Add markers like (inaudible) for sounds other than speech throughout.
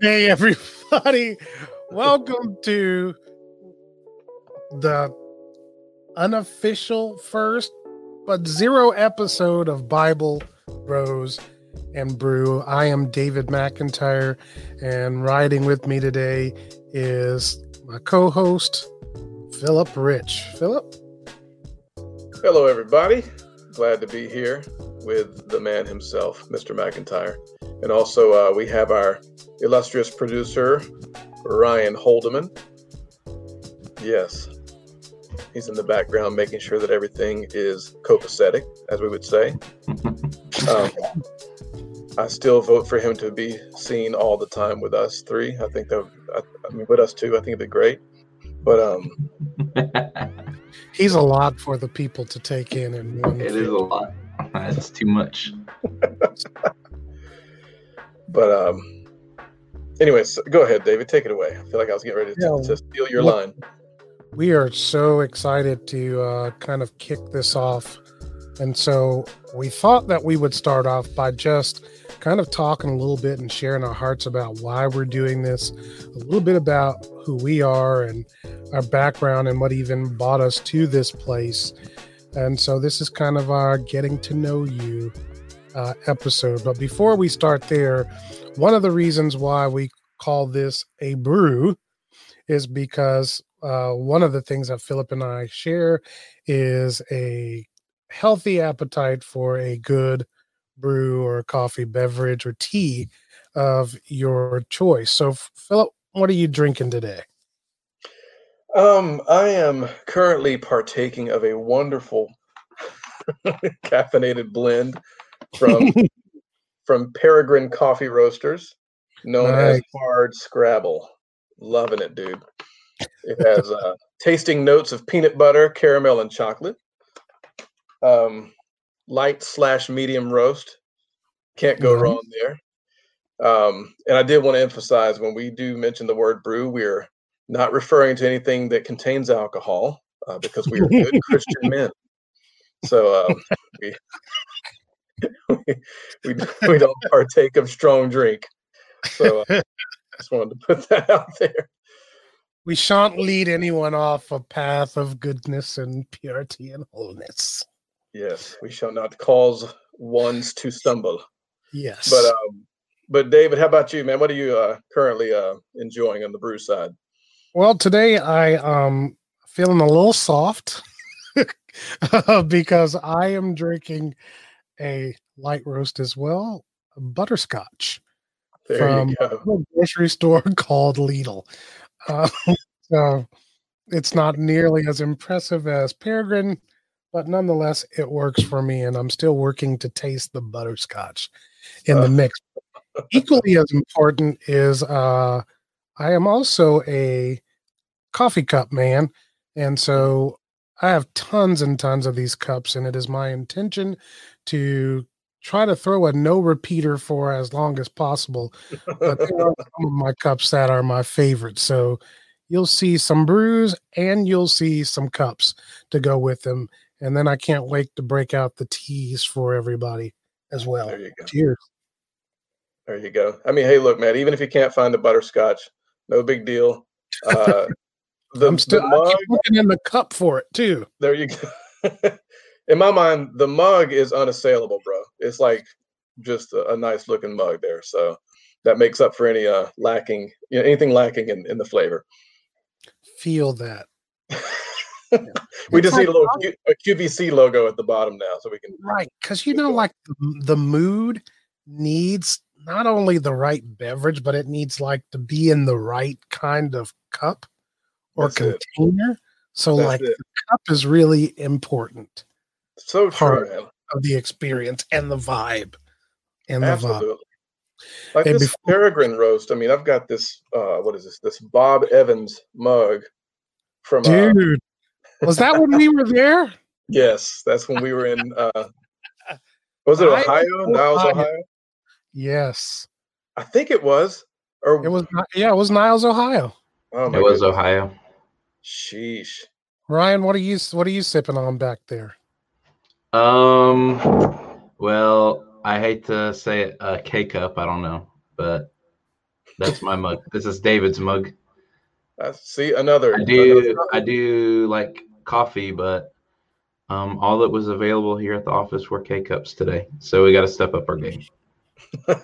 hey, everybody. Welcome to the unofficial first, but zero episode of Bible, Bros, and Brew. I am David McIntyre, and riding with me today is my co host, Philip Rich. Philip? Hello, everybody. Glad to be here with the man himself, Mr. McIntyre. And also, uh, we have our illustrious producer, Ryan Holdeman. Yes, he's in the background making sure that everything is copacetic, as we would say. (laughs) Um, I still vote for him to be seen all the time with us three. I think that, I, I mean, with us two, I think it'd be great. But um, (laughs) he's a lot for the people to take in. In one it is a lot. That's too much. (laughs) but um, anyways, go ahead, David. Take it away. I feel like I was getting ready to, yeah, to steal your line. We are so excited to uh, kind of kick this off. And so we thought that we would start off by just kind of talking a little bit and sharing our hearts about why we're doing this, a little bit about who we are and our background and what even brought us to this place. And so this is kind of our getting to know you uh, episode. But before we start there, one of the reasons why we call this a brew is because uh, one of the things that Philip and I share is a healthy appetite for a good brew or coffee beverage or tea of your choice. So, Philip, what are you drinking today? Um, I am currently partaking of a wonderful (laughs) caffeinated blend from (laughs) from Peregrine Coffee Roasters, known nice. as Hard Scrabble. Loving it, dude. It has uh, tasting notes of peanut butter, caramel, and chocolate. Um, light slash medium roast. Can't go mm-hmm. wrong there. Um, and I did want to emphasize when we do mention the word brew, we're not referring to anything that contains alcohol uh, because we are good (laughs) Christian men. So um, we, (laughs) we, we, don't partake of strong drink. So uh, (laughs) just wanted to put that out there. We shan't lead anyone off a path of goodness and purity and wholeness. Yes, we shall not cause ones to stumble. Yes. But um, but David, how about you, man? What are you uh, currently uh, enjoying on the brew side? Well, today I um feeling a little soft (laughs) because I am drinking a light roast as well, butterscotch there from a grocery (laughs) store called Lidl. Uh, (laughs) so it's not nearly as impressive as Peregrine, but nonetheless, it works for me, and I'm still working to taste the butterscotch in the mix. Equally as important is uh, I am also a coffee cup man, and so I have tons and tons of these cups, and it is my intention to try to throw a no repeater for as long as possible. But there are (laughs) some of my cups that are my favorite. So you'll see some brews and you'll see some cups to go with them. And then I can't wait to break out the teas for everybody as well. There you go. Cheers. There you go. I mean, hey, look, man, even if you can't find the butterscotch, no big deal. Uh, (laughs) the, I'm still the mug, looking in the cup for it too. There you go. (laughs) in my mind, the mug is unassailable, bro. It's like just a, a, nice looking mug there. So that makes up for any uh lacking, you know, anything lacking in, in the flavor. Feel that. (laughs) we it's just like, need a little Q, a QVC logo at the bottom now, so we can right because you know, like the, the mood needs not only the right beverage, but it needs like to be in the right kind of cup or That's container. It. So That's like it. the cup is really important. So part true, of the experience and the vibe. And Absolutely. the vibe. Like and this before, peregrine roast. I mean, I've got this uh what is this? This Bob Evans mug from uh, Dude. Uh, was that when we were there? (laughs) Yes, that's when we were in uh was it Ohio? Niles, Ohio? Yes. I think it was. Or it was yeah, it was Niles, Ohio. Oh it was goodness. Ohio. Sheesh. Ryan, what are you what are you sipping on back there? Um well, I hate to say it, a K cup, I don't know, but That's my mug. (laughs) This is David's mug. I see another. I do. another- I do like coffee, but um, all that was available here at the office were K cups today. So we got to step up our game. (laughs) hey,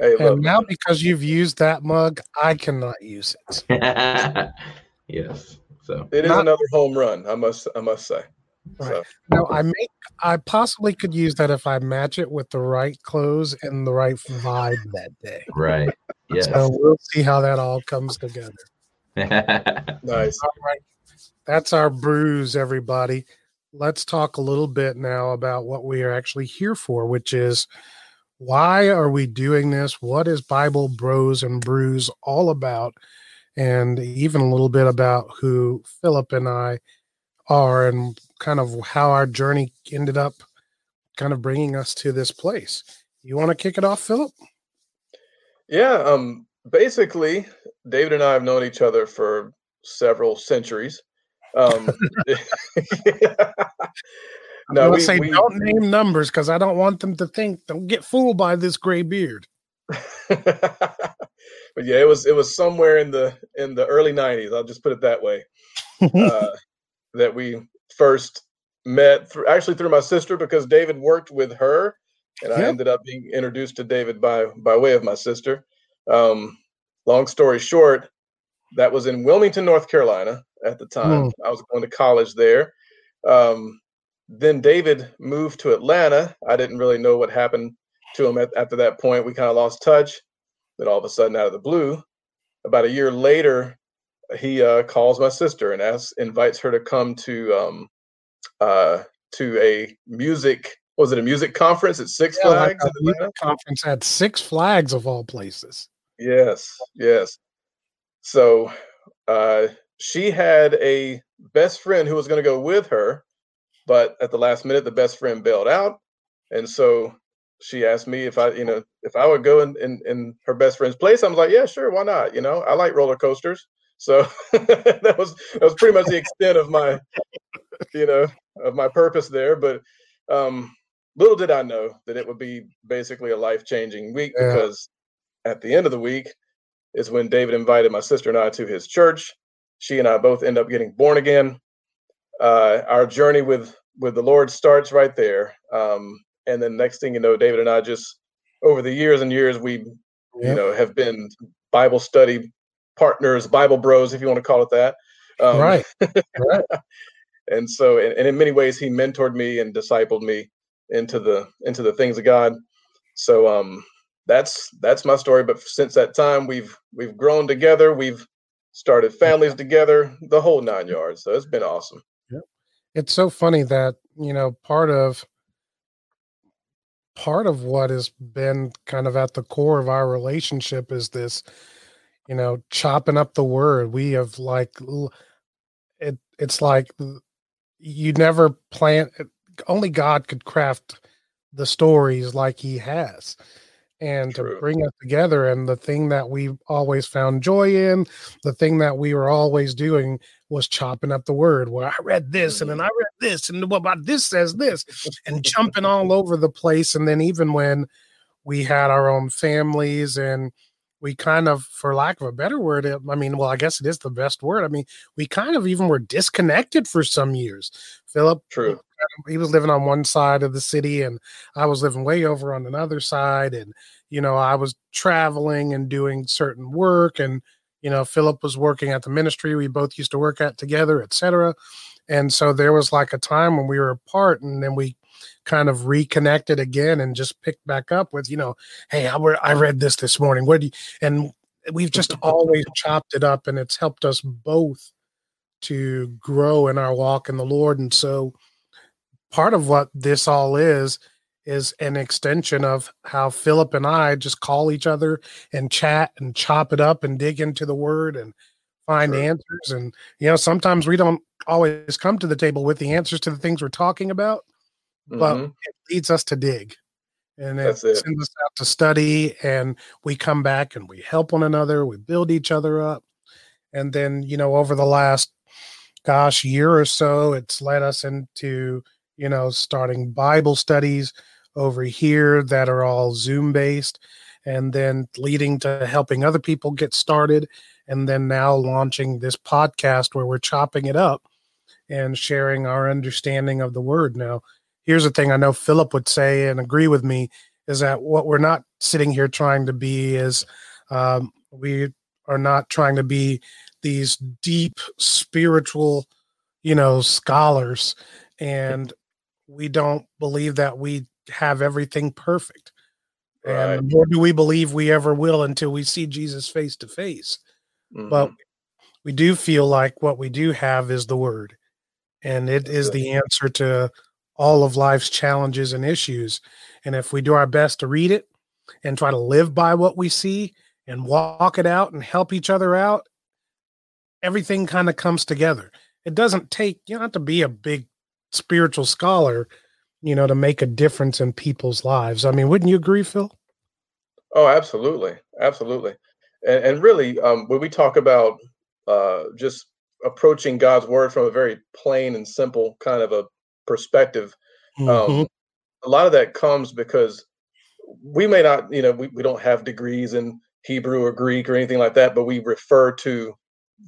look, And now because you've used that mug, I cannot use it. (laughs) yes. So it is not- another home run. I must. I must say. Right. So, No, I make I possibly could use that if I match it with the right clothes and the right vibe that day. right. Yes. So we'll see how that all comes together. (laughs) nice. All right. That's our brews, everybody. Let's talk a little bit now about what we are actually here for, which is why are we doing this? What is Bible Bros and Brews all about? And even a little bit about who Philip and I are and kind of how our journey ended up kind of bringing us to this place. You want to kick it off, Philip? Yeah. Um. Basically, David and I have known each other for several centuries. Um. (laughs) (laughs) No, we, say we don't name numbers because I don't want them to think don't get fooled by this gray beard. (laughs) but yeah, it was it was somewhere in the in the early '90s. I'll just put it that way. uh, that we first met through actually through my sister because David worked with her, and I ended up being introduced to David by by way of my sister. Um, long story short, that was in Wilmington, North Carolina at the time. I was going to college there. Um, then David moved to Atlanta. I didn't really know what happened to him at, after that point. We kind of lost touch. Then all of a sudden, out of the blue, about a year later, he uh, calls my sister and asks, invites her to come to um, uh, to a music. Was it a music conference at Six Yeah, Flags? conference had Six Flags of all places. Yes, yes. So uh, she had a best friend who was going to go with her, but at the last minute, the best friend bailed out, and so she asked me if I, you know, if I would go in in, in her best friend's place. I was like, yeah, sure, why not? You know, I like roller coasters, so (laughs) that was that was pretty much the extent of my, you know, of my purpose there. But um, little did I know that it would be basically a life changing week Yeah. because at the end of the week is when David invited my sister and I to his church. She and I both end up getting born again. Uh, our journey with with the Lord starts right there. Um, and then next thing you know, David and I just over the years and years we you know have been Bible study partners, Bible bros, if you want to call it that. Um, right. (laughs) Right. and so and, and in many ways he mentored me and discipled me into the into the things of god so um that's that's my story but since that time we've we've grown together we've started families together the whole nine yards so it's been awesome It's so funny that, you know, part of part of what has been kind of at the core of our relationship is this, you know, chopping up the word. We have like it it's like you never plan only God could craft the stories like he has. And to bring us together and the thing that we always found joy in, the thing that we were always doing was chopping up the word. Well, I read this and then mm-hmm. I read this and what about this says this and (laughs) jumping all over the place. And then even when we had our own families and we kind of, for lack of a better word, I mean, well, I guess it is the best word. I mean, we kind of even were disconnected for some years. Philip, true he was living on one side of the city and I was living way over on another side and you know I was traveling and doing certain work and you know Philip was working at the ministry we both used to work at together etc and so there was like a time when we were apart and then we kind of reconnected again and just picked back up with you know hey I, re- I read this this morning what do you and we've just (laughs) always chopped it up and it's helped us both to grow in our walk in the Lord and so part of what this all is is an extension of how Philip and I just call each other and chat and chop it up and dig into the word and find True. answers and you know sometimes we don't always come to the table with the answers to the things we're talking about but Mhm. it leads us to dig and it That's it. sends us out to study and we come back and we help one another we build each other up and then you know over the last gosh year or so it's led us into you know starting bible studies over here that are all zoom based and then leading to helping other people get started and then now launching this podcast where we're chopping it up and sharing our understanding of the word now here's the thing i know philip would say and agree with me is that what we're not sitting here trying to be is um, we are not trying to be these deep spiritual you know scholars. And we don't believe that we have everything perfect. Right. and nor do we believe we ever will until we see jesus face to face. But we do feel like what we do have is the word. And it is the answer to all of life's challenges and issues. And if we do our best to read it and try to live by what we see and walk it out and help each other out everything kind of comes together. It doesn't take you don't have to be a big spiritual scholar you know to make a difference in people's lives. I mean wouldn't you agree phil? Oh absolutely. Absolutely. And, and really um, when we talk about uh, just approaching god's word from a very plain and simple kind of a perspective um, mm-hmm. um, a lot of that comes because we may not you know we, we don't have degrees in hebrew or greek or anything like that but we refer to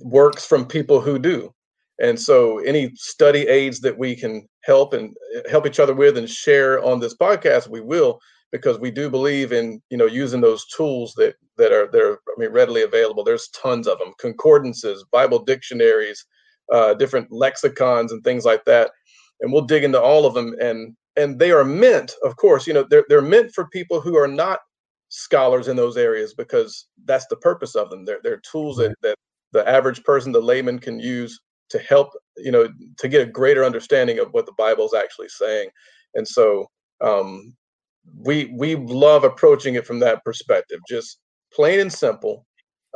works from people who do and so any study aids that we can help and uh, help each other with and share on this podcast we will because we do believe in you know using those tools that that are they're I mean readily available. There's tons of them: concordances, Bible dictionaries, uh, different lexicons, and things like that. And we'll dig into all of them. And and they are meant, of course, you know, they're they're meant for people who are not scholars in those areas because that's the purpose of them. They're they're tools that that the average person, the layman, can use to help you know to get a greater understanding of what the Bible is actually saying. And so um, we we love approaching it from that perspective, just plain and simple,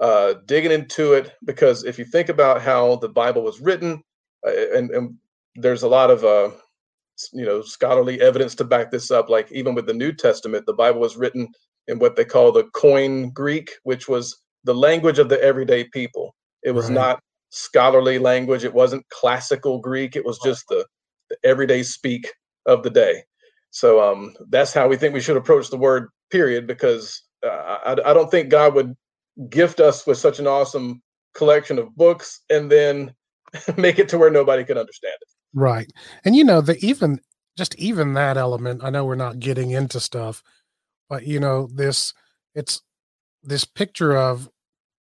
uh, digging into it. Because if you think about how the Bible was written, uh, and, and there's a lot of uh, you know scholarly evidence to back this up. Like even with the New Testament, the Bible was written in what they call the Koine Greek, which was the language of the everyday people. It was right. not scholarly language. It wasn't classical Greek. It was just the, the everyday speak of the day. So um, that's how we think we should approach the word. Period. Because uh, I, I don't think God would gift us with such an awesome collection of books and then (laughs) make it to where nobody could understand it. Right. And you know, the even just even that element, I know we're not getting into stuff, but you know, this it's this picture of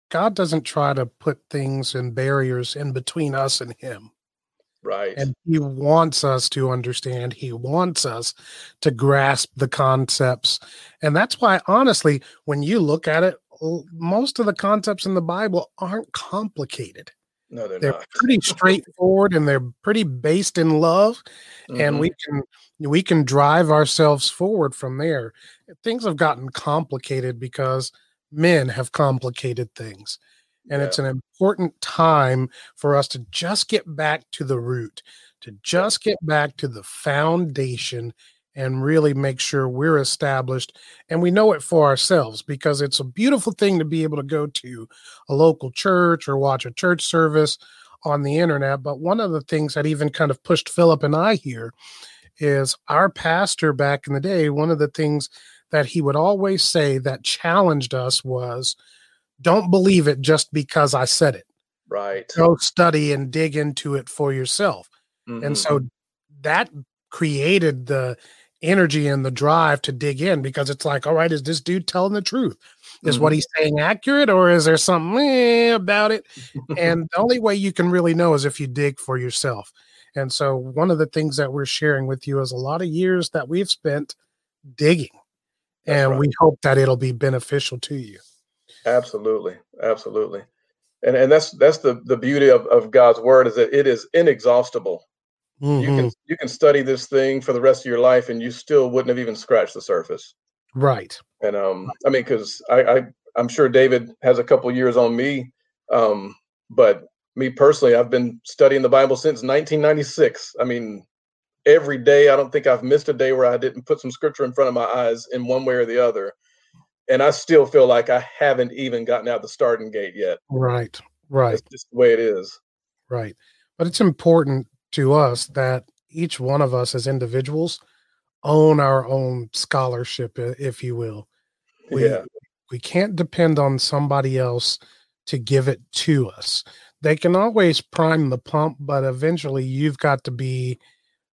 God doesn't try to put things and barriers in between us and him. Right. And he wants us to understand. He wants us to grasp the concepts. And that's why, honestly, when you look at it, most of the concepts in the Bible aren't complicated. No, they're, they're (laughs) pretty straightforward and they're pretty based in love. Mm-hmm. And we can we can drive ourselves forward from there. Things have gotten complicated because men have complicated things. And yeah. it's an important time for us to just get back to the root, to just get back to the foundation and really make sure we're established and we know it for ourselves because it's a beautiful thing to be able to go to a local church or watch a church service on the internet. But one of the things that even kind of pushed Philip and I here is our pastor back in the day, one of the things that he would always say that challenged us was don't believe it just because I said it. Right. Go study and dig into it for yourself. Mm-hmm. And so that created the energy and the drive to dig in because it's like, all right, is this dude telling the truth? Is mm-hmm. what he's saying accurate or is there something eh, about it? (laughs) and the only way you can really know is if you dig for yourself. And so, one of the things that we're sharing with you is a lot of years that we've spent digging, That's and right. we hope that it'll be beneficial to you. Absolutely, absolutely, and and that's that's the the beauty of, of God's word is that it is inexhaustible. Mm-hmm. You can mm-hmm. you can study this thing for the rest of your life, and you still wouldn't have even scratched the surface. Right. And um, I mean, because I, I I'm sure David has a couple years on me, um, but me personally, I've been studying the Bible since 1996. I mean, every day. I don't think I've missed a day where I didn't put some scripture in front of my eyes in one way or the other and I still feel like I haven't even gotten out the starting gate yet. Right, right. It's just the way it is. Right, but it's important to us that each one of us as individuals own our own scholarship, if you will. (laughs) We, yeah. we can't depend on somebody else to give it to us. They can always prime the pump, but eventually you've got to be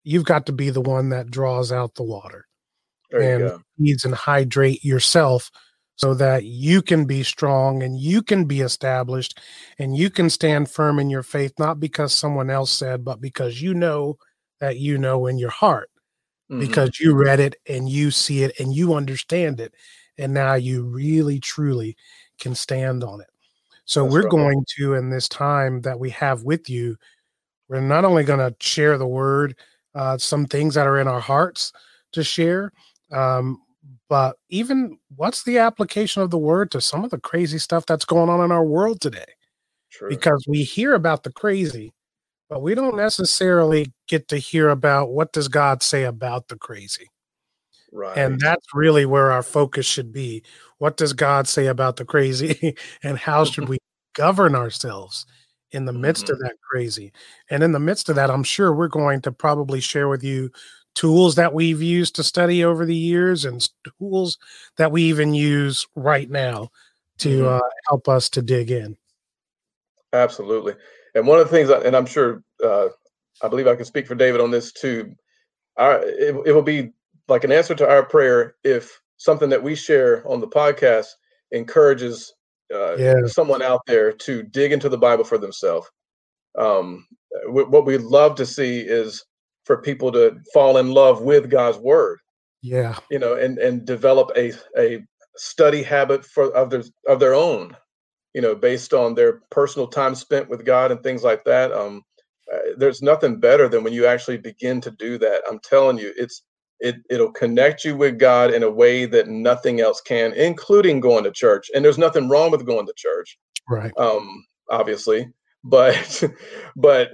you've got to be the one that draws out the water There and feeds and hydrate yourself so that you can be strong and you can be established and you can stand firm in your faith, not because someone else said, but because you know that you know in your heart Mhm. because you read it and you see it and you understand it. And now you really, truly can stand on it. So That's we're right. going to, in this time that we have with you, we're not only going to share the word, uh, some things that are in our hearts to share, um, but even what's the application of the word to some of the crazy stuff that's going on in our world today? True. because we hear about the crazy but we don't necessarily get to hear about what does god say about the crazy right. and that's really where our focus should be what does god say about the crazy (laughs) and how should we govern ourselves in the midst of mm-hmm. that crazy and in the midst of that i'm sure we're going to probably share with you tools that we've used to study over the years and tools that we even use right now to Mhm. uh, help us to dig in Absolutely. And one of the things, and I'm sure, uh, I believe I can speak for David on this too. Our, it, it will be like an answer to our prayer if something that we share on the podcast encourages uh, Yeah. someone out there to dig into the Bible for themselves. Um, wh- what we love to see is for people to fall in love with God's word, yeah you know, and and develop a a study habit for of their of their own you know, based on their personal time spent with God and things like that. Um, uh, there's nothing better than when you actually begin to do that. I'm telling you, it's it it'll connect you with God in a way that nothing else can, including going to church. And there's nothing wrong with going to church, right um, obviously, but (laughs) but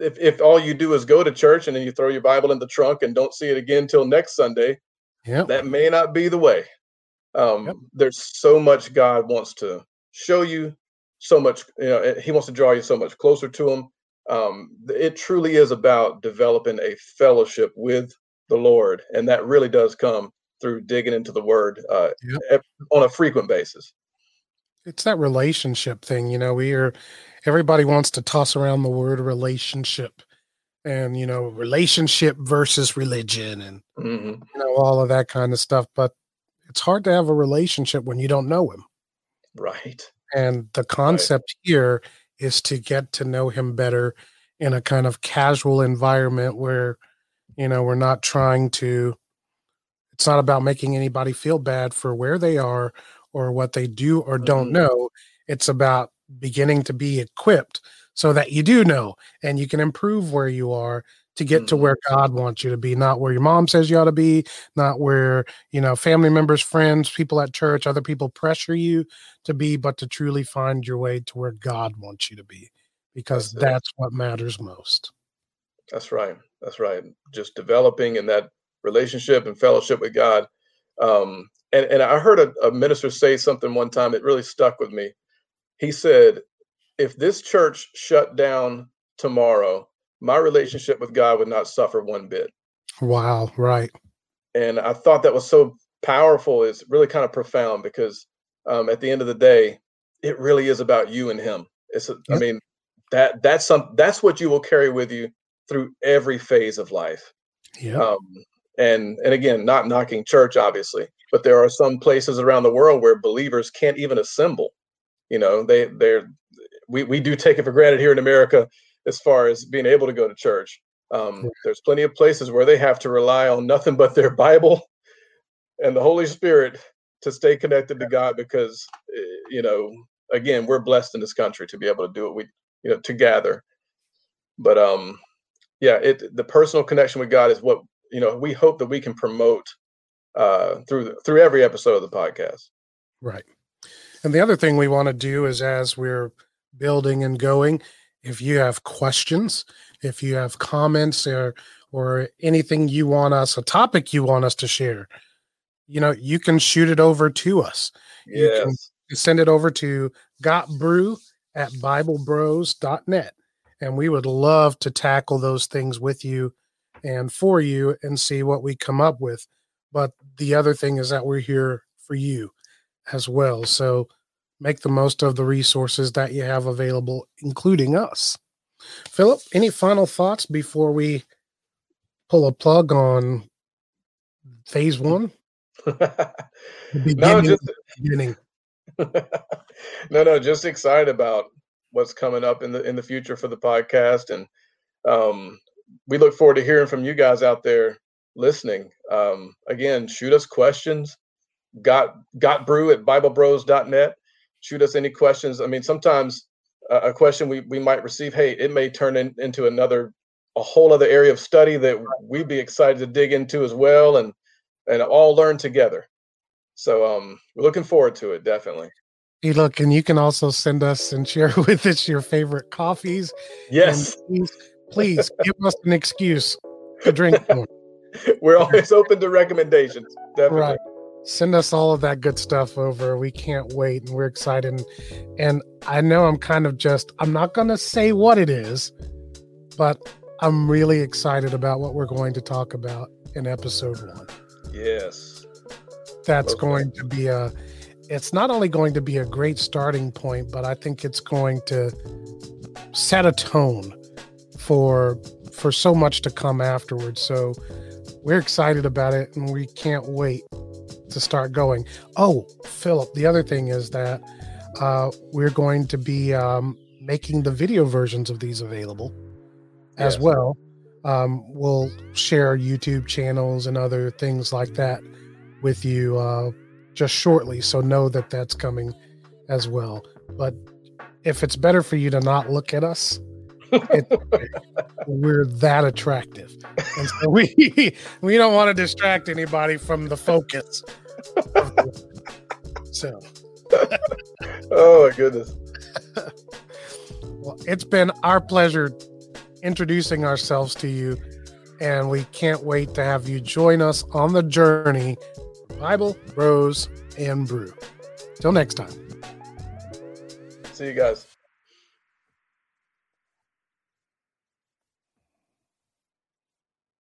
if if all you do is go to church and then you throw your Bible in the trunk and don't see it again till next Sunday, yeah that may not be the way. Um, Yep. There's so much God wants to show you, so much, you know, eh, He wants to draw you so much closer to Him. Um, it truly is about developing a fellowship with the Lord, and that really does come through digging into the Word uh, Yep. on a frequent basis. It's that relationship thing you know we are everybody wants to toss around the word relationship and you know relationship versus religion and hmm you know all of that kind of stuff but it's hard to have a relationship when you don't know him. Right. and the concept here is to get to know him better in a kind of casual environment where you know we're not trying to it's not about making anybody feel bad for where they are or what they do or don't Mhm. know it's about beginning to be equipped so that you do know and you can improve where you are to get to Mhm. where God wants you to be not where your mom says you ought to be not where you know family members friends people at church other people pressure you to be but to truly find your way to where God wants you to be because That's that's what matters most That's right. That's right. Just developing in that relationship and fellowship with God. Um, and, and I heard a, a minister say something one time that really stuck with me. He said, if this church shut down tomorrow, my relationship with God would not suffer one bit. wow right And I thought that was so powerful. It's really kind of profound because um, at the end of the day, it really is about you and him. It's, a, I Yep. mean, that that's some that's what you will carry with you through every phase of life. yeah um, and and again not knocking church obviously but there are some places around the world where believers can't even assemble. You know they they're we, we do take it for granted here in america as far as being able to go to church. Um, there's plenty of places where they have to rely on nothing but their bible and the holy spirit to stay connected to god because eh, you know again we're blessed in this country to be able to do it we you know to gather. But um yeah it the personal connection with god is what you know we hope that we can promote uh through through every episode of the podcast Right. And the other thing we want to do is as we're building and going, if you have questions, if you have comments or or anything you want us, a topic you want us to share, you know, you can shoot it over to us. You can- Send it over to gotbrew at biblebros.net. And we would love to tackle those things with you and for you and see what we come up with. But the other thing is that we're here for you as well. So make the most of the resources that you have available, including us. Philip, any final thoughts before we pull a plug on phase one? (laughs) no, just beginning. (laughs) no, no, just excited about what's coming up in the in the future for the podcast, and um, we look forward to hearing from you guys out there listening. Um, again, shoot us questions. Got got brew at biblebros.net. Shoot us any questions. I mean, sometimes uh, a question we, we might receive, hey, it may turn in, into another a whole other area of study that we'd be excited to dig into as well and and all learn together. So um we're looking forward to it definitely. Hey, look, and you can also send us and share (laughs) with us your favorite coffees. Yes. Please, please give us an excuse to drink (laughs) more. We're always open to recommendations. Definitely. Right. Send us all of that good stuff over. We can't wait and we're excited. And I know I'm kind of just, I'm not going to say what it is, but I'm really excited about what we're going to talk about in episode one. Yes. That's going to be a, it's not only going to be a great starting point, but I think it's going to set a tone for for so much to come afterwards. So we're excited about it and we can't wait to start going. Oh, Philip, the other thing is that uh, we're going to be um, making the video versions of these available as yes. well. Um, we'll share YouTube channels and other things like that with you uh, just shortly. So know that that's coming as well. But if it's better for you to not look at us, we're that attractive, and so we (laughs) we don't want to distract anybody from the focus. so, oh my goodness. (laughs) well, it's been our pleasure introducing ourselves to you, and we can't wait to have you join us on the journey. Bible, Bros, and Brew. Till next time. See you guys.